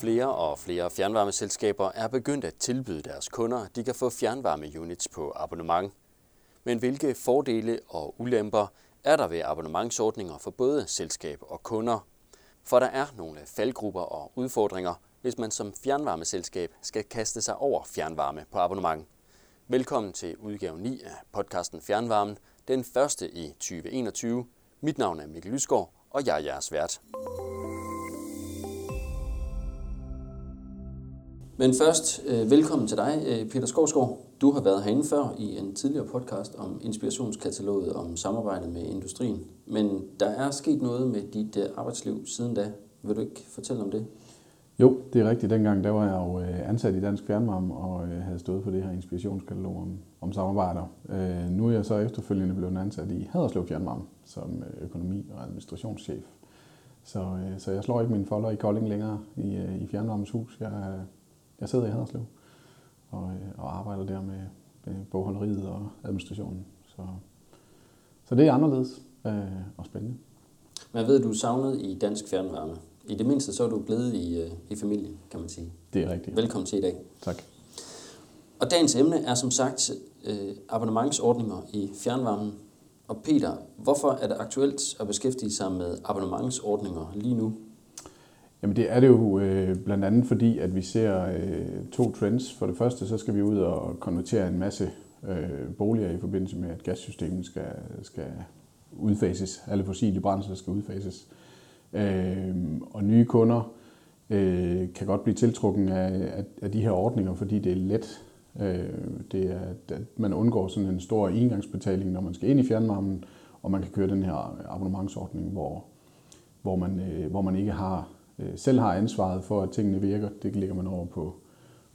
Flere og flere fjernvarmeselskaber er begyndt at tilbyde deres kunder, at de kan få fjernvarmeunits på abonnement. Men hvilke fordele og ulemper er der ved abonnementsordninger for både selskab og kunder? For der er nogle faldgrupper og udfordringer, hvis man som fjernvarmeselskab skal kaste sig over fjernvarme på abonnement. Velkommen til udgave 9 af podcasten Fjernvarmen, den første i 2021. Mit navn er Mikkel Lysgaard, og jeg er jeres vært. Men først, øh, velkommen til dig, øh, Peter Skovsgaard. Du har været herinde før i en tidligere podcast om inspirationskataloget om samarbejde med industrien. Men der er sket noget med dit øh, arbejdsliv siden da. Vil du ikke fortælle om det? Jo, det er rigtigt. Dengang der var jeg jo ansat i Dansk Fjernvarme og havde stået på det her inspirationskatalog om, om samarbejder. Nu er jeg så efterfølgende blevet ansat i Haderslev Fjernvarme som økonomi- og administrationschef. Så, så jeg slår ikke mine folder i Kolding længere i, i Fjernvarmes hus. Jeg jeg sidder i Haderslev og, øh, og arbejder der med, med bogholderiet og administrationen. Så, så det er anderledes øh, og spændende. Jeg ved, du savnet i Dansk Fjernvarme. I det mindste så er du blevet i, øh, i familie, kan man sige. Det er rigtigt. Velkommen til i dag. Tak. Og dagens emne er som sagt øh, abonnementsordninger i fjernvarmen. Og Peter, hvorfor er det aktuelt at beskæftige sig med abonnementsordninger lige nu? Jamen det er det jo øh, blandt andet fordi, at vi ser øh, to trends. For det første, så skal vi ud og konvertere en masse øh, boliger i forbindelse med, at gassystemet skal, skal udfases. Alle fossile brændsler skal udfases. Øh, og nye kunder øh, kan godt blive tiltrukken af, af, af de her ordninger, fordi det er let. Øh, det er, at man undgår sådan en stor engangsbetaling, når man skal ind i fjernvarmen, og man kan køre den her abonnementsordning, hvor, hvor, man, øh, hvor man ikke har øh, selv har ansvaret for, at tingene virker, det ligger man over på,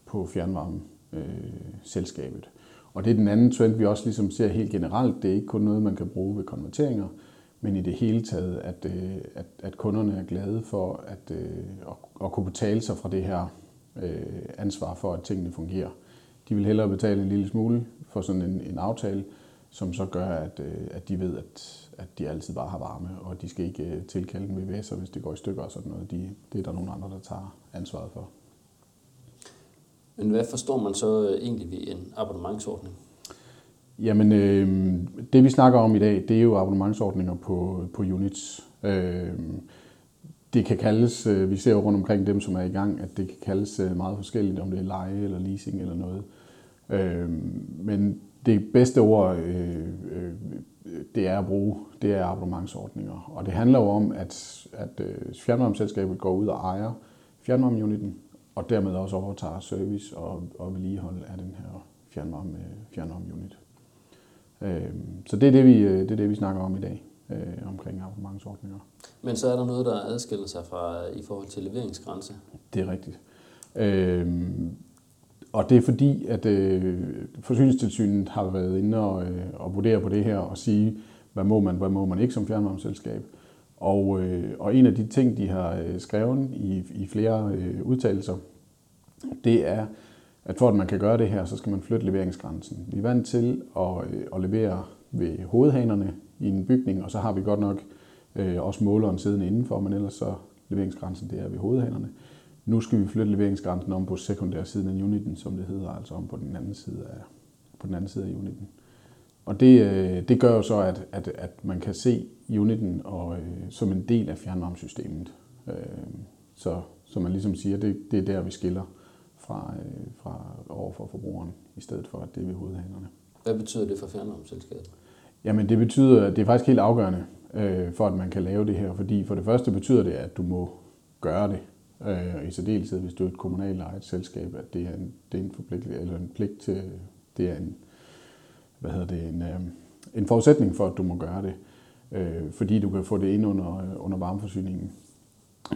på fjernvarmeselskabet. Og det er den anden trend, vi også ligesom ser helt generelt. Det er ikke kun noget, man kan bruge ved konverteringer, men i det hele taget, at, øh, at, at kunderne er glade for at, øh, at, at kunne betale sig fra det her øh, ansvar for, at tingene fungerer. De vil hellere betale en lille smule for sådan en, en aftale, som så gør, at, øh, at de ved, at, at de altid bare har varme, og de skal ikke øh, tilkalde en VVS'er, hvis det går i stykker og sådan noget. De, det er der nogle andre, der tager ansvaret for. Men hvad forstår man så øh, egentlig ved en abonnementsordning? Jamen, øh, det vi snakker om i dag, det er jo abonnementsordninger på, på units. Øh, det kan kaldes, vi ser jo rundt omkring dem, som er i gang, at det kan kaldes meget forskelligt, om det er leje eller leasing eller noget. Øh, men det bedste ord, øh, øh, det er at bruge, det er abonnementsordninger. Og det handler jo om, at, at øh, fjernvarmeselskabet går ud og ejer fjernvarmeuniten, og dermed også overtager service og, og vedligehold af den her fjernvarme, fjernvarmeunit. Øh, så det er det, vi, øh, det er det, vi snakker om i dag øh, omkring abonnementsordninger. Men så er der noget, der adskiller sig fra i forhold til leveringsgrænse? Det er rigtigt. Øh, og det er fordi, at øh, Forsyningstilsynet har været inde og, øh, og vurdere på det her og sige, hvad må man, hvad må man ikke som fjernvarmeselskab. Og, øh, og en af de ting, de har øh, skrevet i, i flere øh, udtalelser, det er, at for at man kan gøre det her, så skal man flytte leveringsgrænsen. Vi er vant til at, øh, at levere ved hovedhanerne i en bygning, og så har vi godt nok øh, også måleren siddende indenfor, men ellers så leveringsgrænsen det er ved hovedhanerne. Nu skal vi flytte leveringsgrænsen om på sekundær siden af uniten, som det hedder, altså om på den anden side af, på den anden side af uniten. Og det, øh, det gør jo så, at, at, at man kan se uniten og, øh, som en del af fjernvarmesystemet. Øh, så, så man ligesom siger, det, det er der, vi skiller fra, øh, fra over for forbrugeren, i stedet for, at det er ved hovedhanerne. Hvad betyder det for fjernvarmeselskabet? Jamen det betyder, at det er faktisk helt afgørende øh, for, at man kan lave det her. Fordi for det første betyder det, at du må gøre det. Øh, I særdeleshed, hvis du er et kommunalt ejet selskab, at det er en, det er en, forpligt, eller en pligt til, det er en, hvad hedder det, en, øh, en forudsætning for, at du må gøre det. Øh, fordi du kan få det ind under, under varmeforsyningen,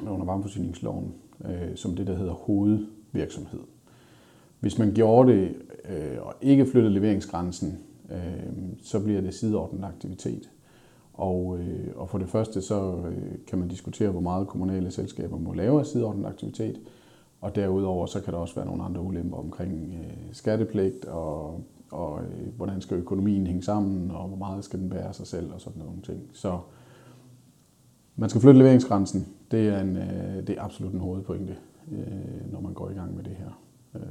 under varmeforsyningsloven, øh, som det, der hedder hovedvirksomhed. Hvis man gjorde det øh, og ikke flyttede leveringsgrænsen, øh, så bliver det sideordnet aktivitet. Og, øh, og for det første så øh, kan man diskutere, hvor meget kommunale selskaber må lave af sideordnet aktivitet. Og derudover så kan der også være nogle andre ulemper omkring øh, skattepligt og, og øh, hvordan skal økonomien hænge sammen, og hvor meget skal den bære sig selv og sådan nogle ting. Så man skal flytte leveringsgrænsen. Det er, en, øh, det er absolut en hovedpointe øh, når man går i gang med det her. Øh,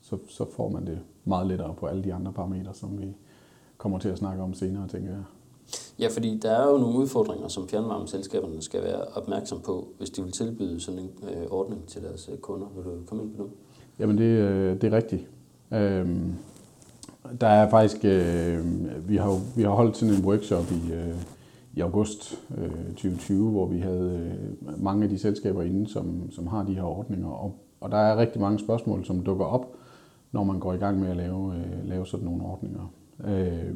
så, så får man det meget lettere på alle de andre parametre, som vi kommer til at snakke om senere, tænker jeg. Ja, fordi der er jo nogle udfordringer, som fjernvarmeselskaberne skal være opmærksom på, hvis de vil tilbyde sådan en øh, ordning til deres øh, kunder. Vil du komme ind på det? Jamen, det, øh, det er rigtigt. Øh, der er faktisk, øh, vi, har, vi har holdt sådan en workshop i, øh, i august øh, 2020, hvor vi havde øh, mange af de selskaber inde, som, som har de her ordninger. Og, og der er rigtig mange spørgsmål, som dukker op, når man går i gang med at lave, øh, lave sådan nogle ordninger. Øh,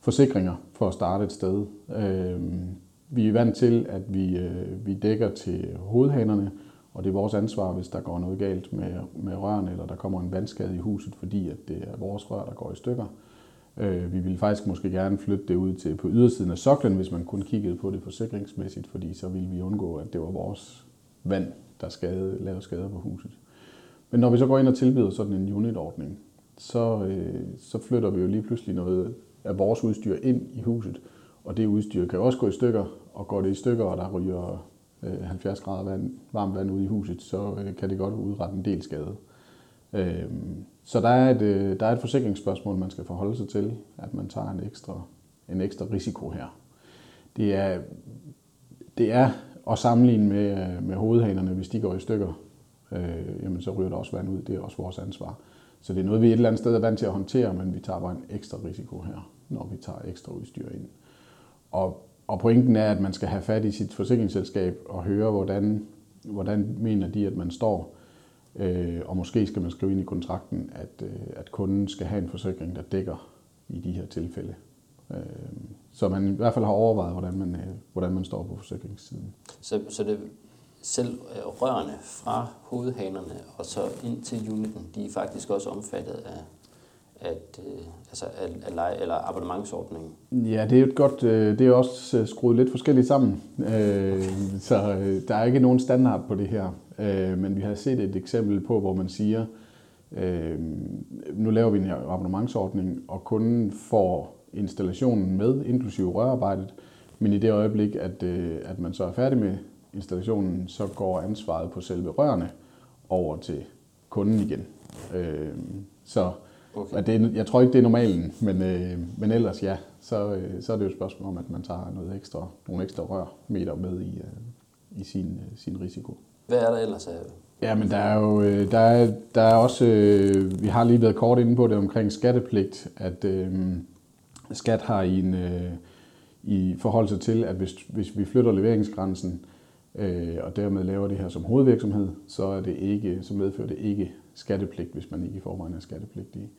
forsikringer for at starte et sted. Øh, vi er vant til, at vi, øh, vi dækker til hovedhanerne, og det er vores ansvar, hvis der går noget galt med, med rørene, eller der kommer en vandskade i huset, fordi at det er vores rør, der går i stykker. Øh, vi ville faktisk måske gerne flytte det ud til på ydersiden af soklen, hvis man kun kiggede på det forsikringsmæssigt, fordi så ville vi undgå, at det var vores vand, der skade, lavede skader på huset. Men når vi så går ind og tilbyder sådan en unitordning, så, øh, så flytter vi jo lige pludselig noget af vores udstyr ind i huset, og det udstyr kan også gå i stykker, og går det i stykker, og der ryger øh, 70 grader vand, varmt vand ud i huset, så øh, kan det godt udrette en del skade. Øhm, så der er, et, øh, der er et forsikringsspørgsmål, man skal forholde sig til, at man tager en ekstra, en ekstra risiko her. Det er, det er at sammenligne med, med hovedhanerne, hvis de går i stykker, øh, jamen så ryger der også vand ud. Det er også vores ansvar. Så det er noget, vi et eller andet sted er vant til at håndtere, men vi tager bare en ekstra risiko her, når vi tager ekstra udstyr ind. Og og pointen er, at man skal have fat i sit forsikringsselskab og høre, hvordan, hvordan mener de, at man står. Øh, og måske skal man skrive ind i kontrakten, at, øh, at kunden skal have en forsikring, der dækker i de her tilfælde. Øh, så man i hvert fald har overvejet, hvordan man, øh, hvordan man står på forsikringssiden. Så, så det selv øh, rørene fra hovedhanerne og så ind til uniten, de er faktisk også omfattet af, at, øh, altså at, at lege, eller abonnementsordningen? Ja, det er jo et godt, øh, det er også øh, skruet lidt forskelligt sammen, øh, så øh, der er ikke nogen standard på det her, øh, men vi har set et eksempel på, hvor man siger, øh, nu laver vi en abonnementsordning, og kunden får installationen med, inklusive rørarbejdet, men i det øjeblik, at, øh, at man så er færdig med installationen, så går ansvaret på selve rørene over til kunden igen. Øh, så Okay. Det, jeg tror ikke, det er normalen, men, øh, men ellers ja, så, øh, så er det jo et spørgsmål om, at man tager noget ekstra, nogle ekstra rørmeter med i, øh, i sin, øh, sin risiko. Hvad er der ellers af Ja, men der er jo øh, der er, der er også, øh, vi har lige været kort inde på det omkring skattepligt, at øh, skat har i, en, øh, i forhold til, at hvis, hvis vi flytter leveringsgrænsen, øh, øh, og dermed laver det her som hovedvirksomhed, så, er det ikke, så medfører det ikke skattepligt, hvis man ikke i forvejen er skattepligtig.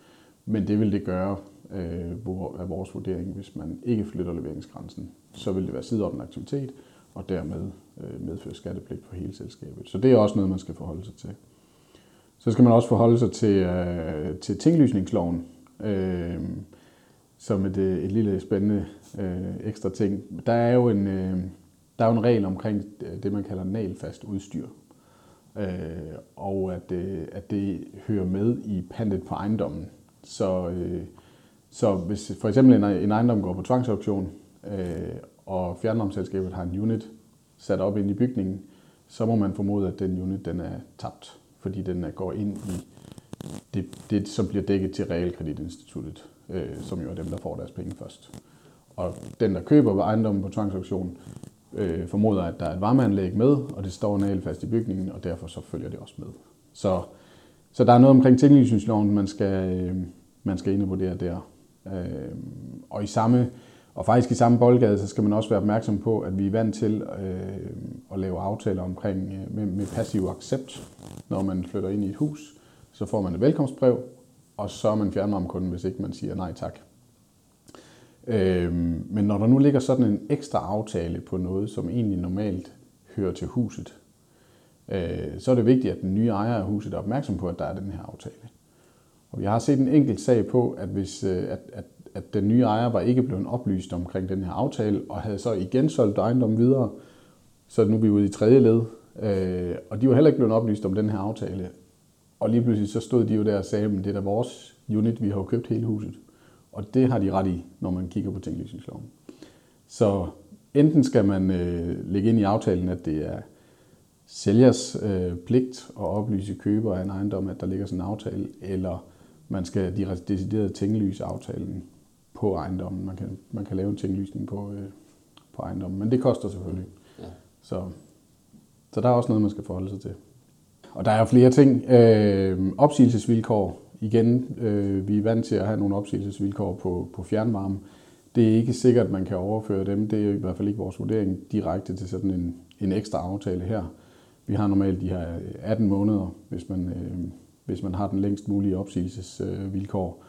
Men det vil det gøre øh, af vores vurdering, hvis man ikke flytter leveringsgrænsen. Så vil det være sideordnet aktivitet, og dermed øh, medføre skattepligt for hele selskabet. Så det er også noget, man skal forholde sig til. Så skal man også forholde sig til, øh, til tinglysningsloven, øh, som et, øh, et lille spændende øh, ekstra ting. Der er jo en, øh, der er jo en regel omkring øh, det, man kalder nalfast udstyr. Øh, og at, øh, at det hører med i pantet på ejendommen. Så, øh, så hvis for eksempel en, en ejendom går på tvangsauktion, øh, og fjernvarmeselskabet har en unit sat op ind i bygningen, så må man formode, at den unit den er tabt, fordi den er, går ind i det, det, som bliver dækket til realkreditinstituttet, øh, som jo er dem, der får deres penge først. Og den, der køber ejendommen på tvangsauktion, øh, formoder, at der er et varmeanlæg med, og det står nagelfast i bygningen, og derfor så følger det også med. Så, så der er noget omkring tinglysningsloven, man skal, øh, man skal indvurdere der. Øh, og i samme, og faktisk i samme boldgade, så skal man også være opmærksom på, at vi er vant til øh, at lave aftaler omkring øh, med, med passiv accept. Når man flytter ind i et hus, så får man et velkomstbrev, og så er man fjernvarmekunde, hvis ikke man siger nej tak. Øh, men når der nu ligger sådan en ekstra aftale på noget, som egentlig normalt hører til huset, øh, så er det vigtigt, at den nye ejer af huset er opmærksom på, at der er den her aftale. Og vi har set en enkelt sag på, at hvis øh, at, at, at den nye ejer var ikke blevet oplyst omkring den her aftale, og havde så igen solgt ejendommen videre, så nu er vi ude i tredje led, øh, og de var heller ikke blevet oplyst om den her aftale. Og lige pludselig så stod de jo der og sagde, at det er da vores unit, vi har jo købt hele huset. Og det har de ret i, når man kigger på tinglysningsloven. Så enten skal man øh, lægge ind i aftalen, at det er sælgers øh, pligt at oplyse køber af en ejendom, at der ligger sådan en aftale, eller man skal de decideret tinglyse aftalen på ejendommen. Man kan, man kan lave en tinglysning på, øh, på ejendommen, men det koster selvfølgelig. Ja. Så, så der er også noget, man skal forholde sig til. Og der er flere ting. Øh, opsigelsesvilkår. Igen, øh, vi er vant til at have nogle opsigelsesvilkår på, på fjernvarme. Det er ikke sikkert, at man kan overføre dem. Det er i hvert fald ikke vores vurdering direkte til sådan en, en ekstra aftale her. Vi har normalt de her øh, 18 måneder, hvis man, øh, hvis man har den længst mulige opsigelsesvilkår.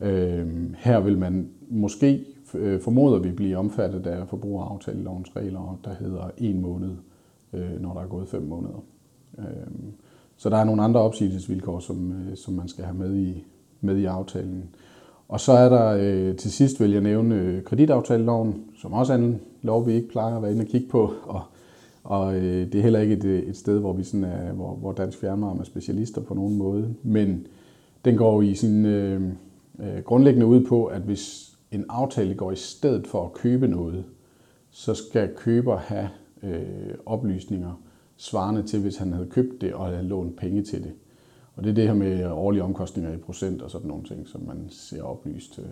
Øh, her vil man måske, øh, formoder vi, blive omfattet af forbrugeraftalelovens regler, der hedder en måned, øh, når der er gået fem måneder. Øh, så der er nogle andre opsigelsesvilkår, som, øh, som man skal have med i, med i aftalen. Og så er der øh, til sidst, vil jeg nævne øh, kreditaftaleloven, som også er en lov, vi ikke plejer at være inde og kigge på. Og, og øh, det er heller ikke et, øh, et sted, hvor, vi sådan er, hvor, hvor Dansk Fjernvarme er specialister på nogen måde. Men den går i sin øh, øh, grundlæggende ud på, at hvis en aftale går i stedet for at købe noget, så skal køber have øh, oplysninger svarende til, hvis han havde købt det og havde lånt penge til det. Og det er det her med årlige omkostninger i procent og sådan nogle ting, som man ser oplyst, øh,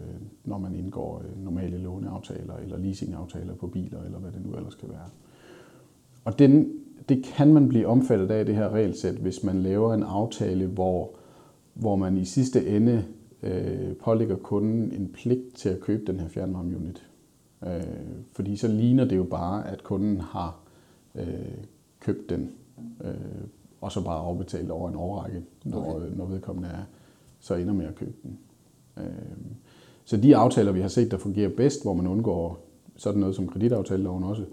når man indgår øh, normale låneaftaler eller leasingaftaler på biler, eller hvad det nu ellers kan være. Og den, det kan man blive omfattet af, det her regelsæt, hvis man laver en aftale, hvor, hvor man i sidste ende øh, pålægger kunden en pligt til at købe den her fjernvarmeunit. Øh, fordi så ligner det jo bare, at kunden har øh, købt den øh, og så bare afbetalt over en årrække, når, okay. når vedkommende er, så ender med at købe den. Øh, så de aftaler, vi har set, der fungerer bedst, hvor man undgår sådan noget som kreditaftaleloven også,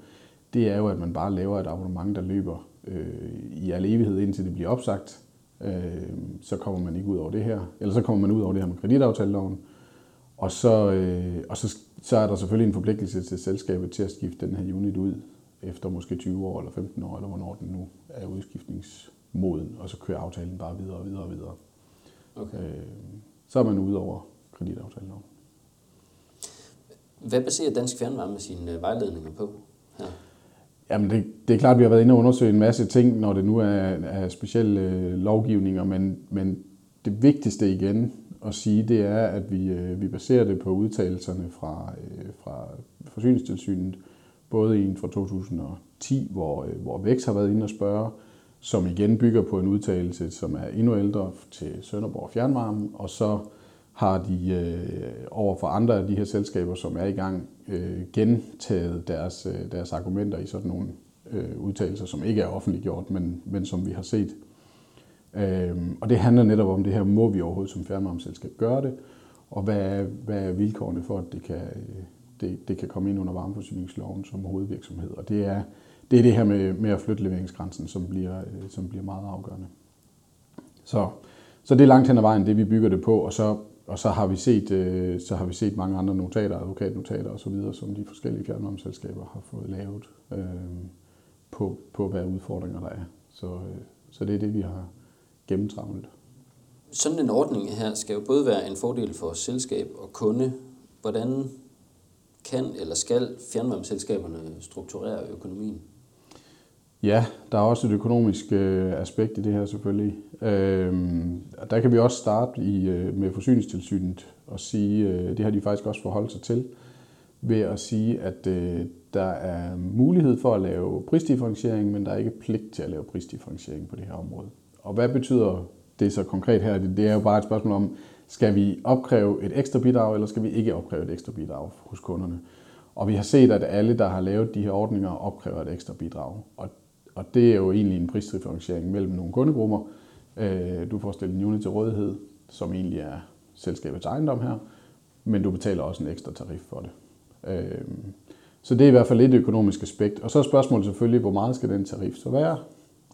det er jo, at man bare laver et abonnement, der løber øh, i al evighed, indtil det bliver opsagt. Øh, så kommer man ikke ud over det her. Eller så kommer man ud over det her med kreditaftaleloven. Og så, øh, og så, så er der selvfølgelig en forpligtelse til selskabet til at skifte den her unit ud efter måske 20 år eller 15 år, eller hvornår den nu er udskiftnings moden, og så kører aftalen bare videre og videre og videre. Okay. Øh, så er man ude over kreditaftalen. Hvad baserer Dansk Fjernvarme sine øh, vejledninger på? Her? Jamen det, det er klart, at vi har været inde og undersøge en masse ting, når det nu er, er specielle øh, lovgivninger, men, men det vigtigste igen at sige, det er, at vi, øh, vi baserer det på udtalelserne fra, øh, fra Forsyningstilsynet, både en fra 2010, hvor, øh, hvor Vækst har været inde og spørge, som igen bygger på en udtalelse, som er endnu ældre til Sønderborg Fjernvarme, og så har de øh, over for andre af de her selskaber, som er i gang, øh, gentaget deres, øh, deres argumenter i sådan nogle øh, udtalelser, som ikke er offentliggjort, men, men som vi har set. Øh, og det handler netop om det her, må vi overhovedet som fjernvarmeselskab gøre det, og hvad er, hvad er vilkårene for, at det kan, øh, det, det kan komme ind under varmeforsyningsloven som hovedvirksomhed. Og det er, det er det her med, med at flytte leveringsgrænsen, som bliver, øh, som bliver meget afgørende. Så, så det er langt hen ad vejen, det vi bygger det på, og så, og så, har, vi set, øh, så har vi set mange andre notater, advokatnotater osv., som de forskellige fjernvarmeselskaber har fået lavet øh, på, på, hvad udfordringer der er. Så, øh, så det er det, vi har gennemtravlet. Sådan en ordning her skal jo både være en fordel for selskab og kunde. Hvordan kan eller skal fjernvarmeselskaberne strukturere økonomien? Ja, der er også et økonomisk øh, aspekt i det her selvfølgelig. Øhm, der kan vi også starte i, øh, med forsyningstilsynet og sige, øh, det har de faktisk også forholdt sig til, ved at sige, at øh, der er mulighed for at lave prisdifferentiering, men der er ikke pligt til at lave prisdifferentiering på det her område. Og hvad betyder det så konkret her? Det, det er jo bare et spørgsmål om, skal vi opkræve et ekstra bidrag, eller skal vi ikke opkræve et ekstra bidrag hos kunderne? Og vi har set, at alle, der har lavet de her ordninger, opkræver et ekstra bidrag. Og og det er jo egentlig en prisdifferentiering mellem nogle kundegrupper. Øh, du får stillet en unit til rådighed, som egentlig er selskabets ejendom her, men du betaler også en ekstra tarif for det. Øh, så det er i hvert fald et økonomisk aspekt. Og så er spørgsmålet selvfølgelig, hvor meget skal den tarif så være?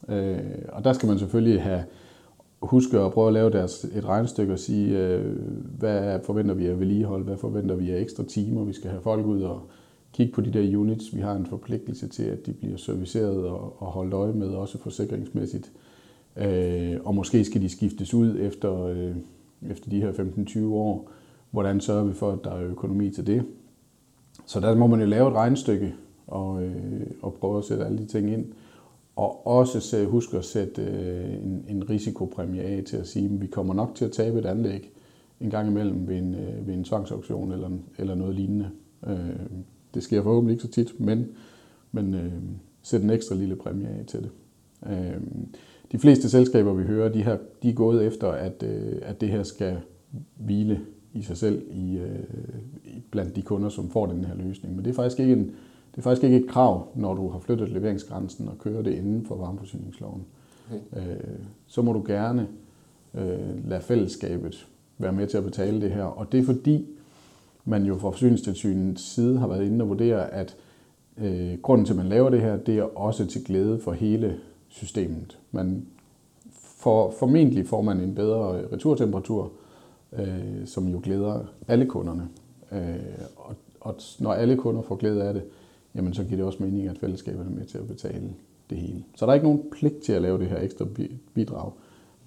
Øh, og der skal man selvfølgelig have huske at prøve at lave deres, et regnestykke og sige, øh, hvad forventer vi af vedligehold, hvad forventer vi af ekstra timer, vi skal have folk ud og kigge på de der units. Vi har en forpligtelse til, at de bliver serviceret og, og holdt øje med, også forsikringsmæssigt. Øh, og måske skal de skiftes ud efter, øh, efter de her 15-20 år. Hvordan sørger vi for, at der er økonomi til det? Så der må man jo lave et regnestykke og, øh, og prøve at sætte alle de ting ind og også husk at sætte øh, en, en risikopræmie af til at sige, at vi kommer nok til at tabe et anlæg en gang imellem ved en, øh, ved en tvangsauktion eller, eller noget lignende. Øh, det sker forhåbentlig ikke så tit, men, men sæt en ekstra lille præmie af til det. De fleste selskaber, vi hører, de, her, de er gået efter, at, at det her skal hvile i sig selv i, blandt de kunder, som får den her løsning. Men det er faktisk ikke en, det er faktisk ikke et krav, når du har flyttet leveringsgrænsen og kører det inden for varmeforsyningsloven. Okay. Øh, så må du gerne øh, lade fællesskabet være med til at betale det her. Og det er fordi, man jo fra forsyningstilsynets side har været inde og vurdere, at øh, grunden til, at man laver det her, det er også til glæde for hele systemet. Man for, formentlig får man en bedre returtemperatur, øh, som jo glæder alle kunderne. Øh, og, og når alle kunder får glæde af det, jamen så giver det også mening, at fællesskabet er med til at betale det hele. Så der er ikke nogen pligt til at lave det her ekstra bidrag,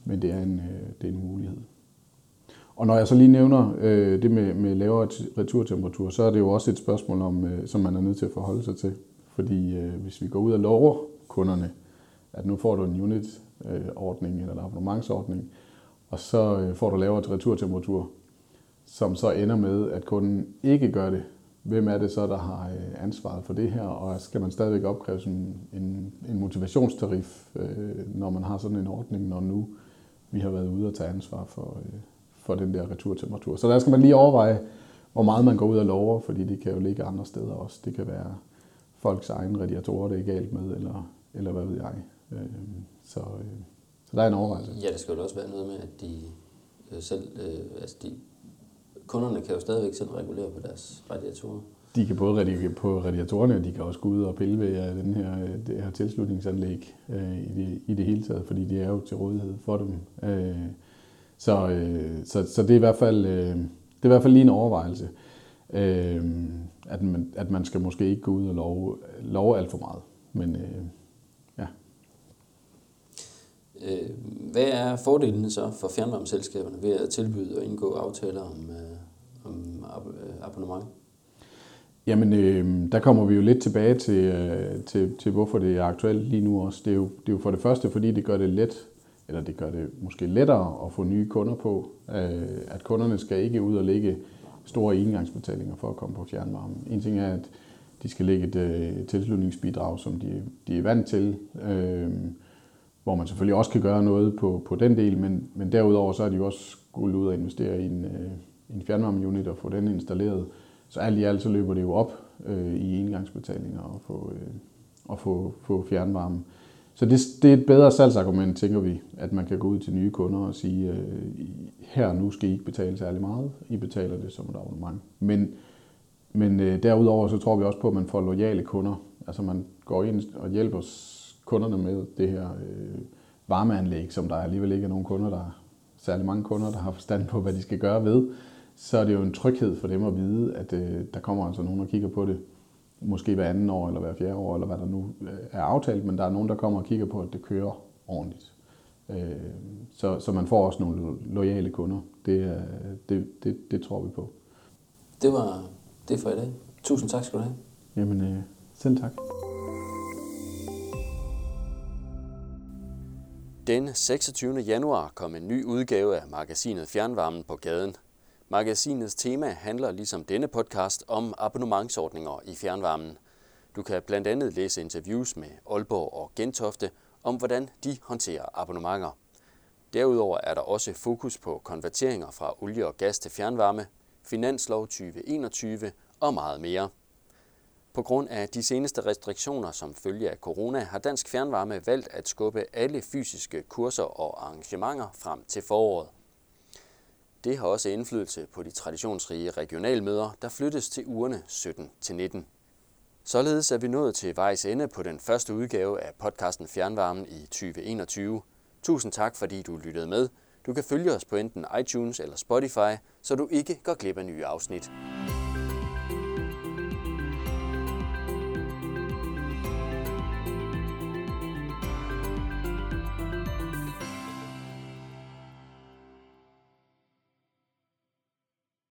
men det er en, øh, det er en mulighed. Og når jeg så lige nævner øh, det med, med lavere returtemperatur, så er det jo også et spørgsmål, om, øh, som man er nødt til at forholde sig til. Fordi øh, hvis vi går ud og lover kunderne, at nu får du en unit-ordning øh, eller en abonnementsordning, og så øh, får du lavere returtemperatur, som så ender med, at kunden ikke gør det. Hvem er det så, der har øh, ansvaret for det her, og skal man stadigvæk opkræve en, en, en motivationstarif, øh, når man har sådan en ordning, når nu vi har været ude og tage ansvar for, øh, for den der returtemperatur. Så der skal man lige overveje, hvor meget man går ud og lover, fordi det kan jo ligge andre steder også. Det kan være folks egen radiatorer, det er galt med, eller, eller hvad ved jeg. Øh, så, øh, så der er en overvejelse. Ja, det skal jo også være noget med, at de øh, selv, øh, altså de, kunderne kan jo stadigvæk selv regulere på deres radiatorer. De kan både redigere på radiatorerne, og de kan også gå ud og pille ved den her, det her tilslutningsanlæg øh, i, det, i det hele taget, fordi de er jo til rådighed for dem. Øh, så, øh, så, så det, er i hvert fald, øh, det er i hvert fald lige en overvejelse, øh, at, man, at man skal måske ikke gå ud og love, love alt for meget. Men øh, ja. Øh, hvad er fordelene så for fjernvarmeselskaberne ved at tilbyde og indgå aftaler om, øh, om abonnement? Jamen, øh, der kommer vi jo lidt tilbage til, øh, til, til, hvorfor det er aktuelt lige nu også. Det er, jo, det er jo for det første, fordi det gør det let eller det gør det måske lettere at få nye kunder på, øh, at kunderne skal ikke ud og lægge store engangsbetalinger for at komme på fjernvarme. En ting er, at de skal lægge et øh, tilslutningsbidrag, som de, de er vant til, øh, hvor man selvfølgelig også kan gøre noget på, på den del, men, men derudover så er de jo også skulle ud og investere i en, øh, en fjernvarmeunit og få den installeret. Så alt i alt så løber det jo op øh, i engangsbetalinger og få, øh, og få, få fjernvarme. Så det, det er et bedre salgsargument, tænker vi, at man kan gå ud til nye kunder og sige, øh, her nu skal I ikke betale særlig meget, I betaler det som et abonnement. Men, men øh, derudover så tror vi også på, at man får lojale kunder. Altså man går ind og hjælper kunderne med det her øh, varmeanlæg, som der alligevel ikke er nogen kunder, der særlig mange kunder, der har forstand på, hvad de skal gøre ved. Så er det jo en tryghed for dem at vide, at øh, der kommer altså nogen og kigger på det måske hver anden år eller hver fjerde år, eller hvad der nu øh, er aftalt, men der er nogen, der kommer og kigger på, at det kører ordentligt. Øh, så, så man får også nogle lojale kunder. Det, det, det, det tror vi på. Det var det for i dag. Tusind tak skal du have. Jamen, øh, selv tak. Den 26. januar kom en ny udgave af magasinet Fjernvarmen på gaden – Magasinets tema handler ligesom denne podcast om abonnementsordninger i fjernvarmen. Du kan blandt andet læse interviews med Aalborg og Gentofte om, hvordan de håndterer abonnementer. Derudover er der også fokus på konverteringer fra olie og gas til fjernvarme, finanslov 2021 og meget mere. På grund af de seneste restriktioner som følge af corona har Dansk Fjernvarme valgt at skubbe alle fysiske kurser og arrangementer frem til foråret. Det har også indflydelse på de traditionsrige regionalmøder, der flyttes til ugerne 17 til 19. Således er vi nået til vejs ende på den første udgave af podcasten Fjernvarmen i 2021. Tusind tak, fordi du lyttede med. Du kan følge os på enten iTunes eller Spotify, så du ikke går glip af nye afsnit.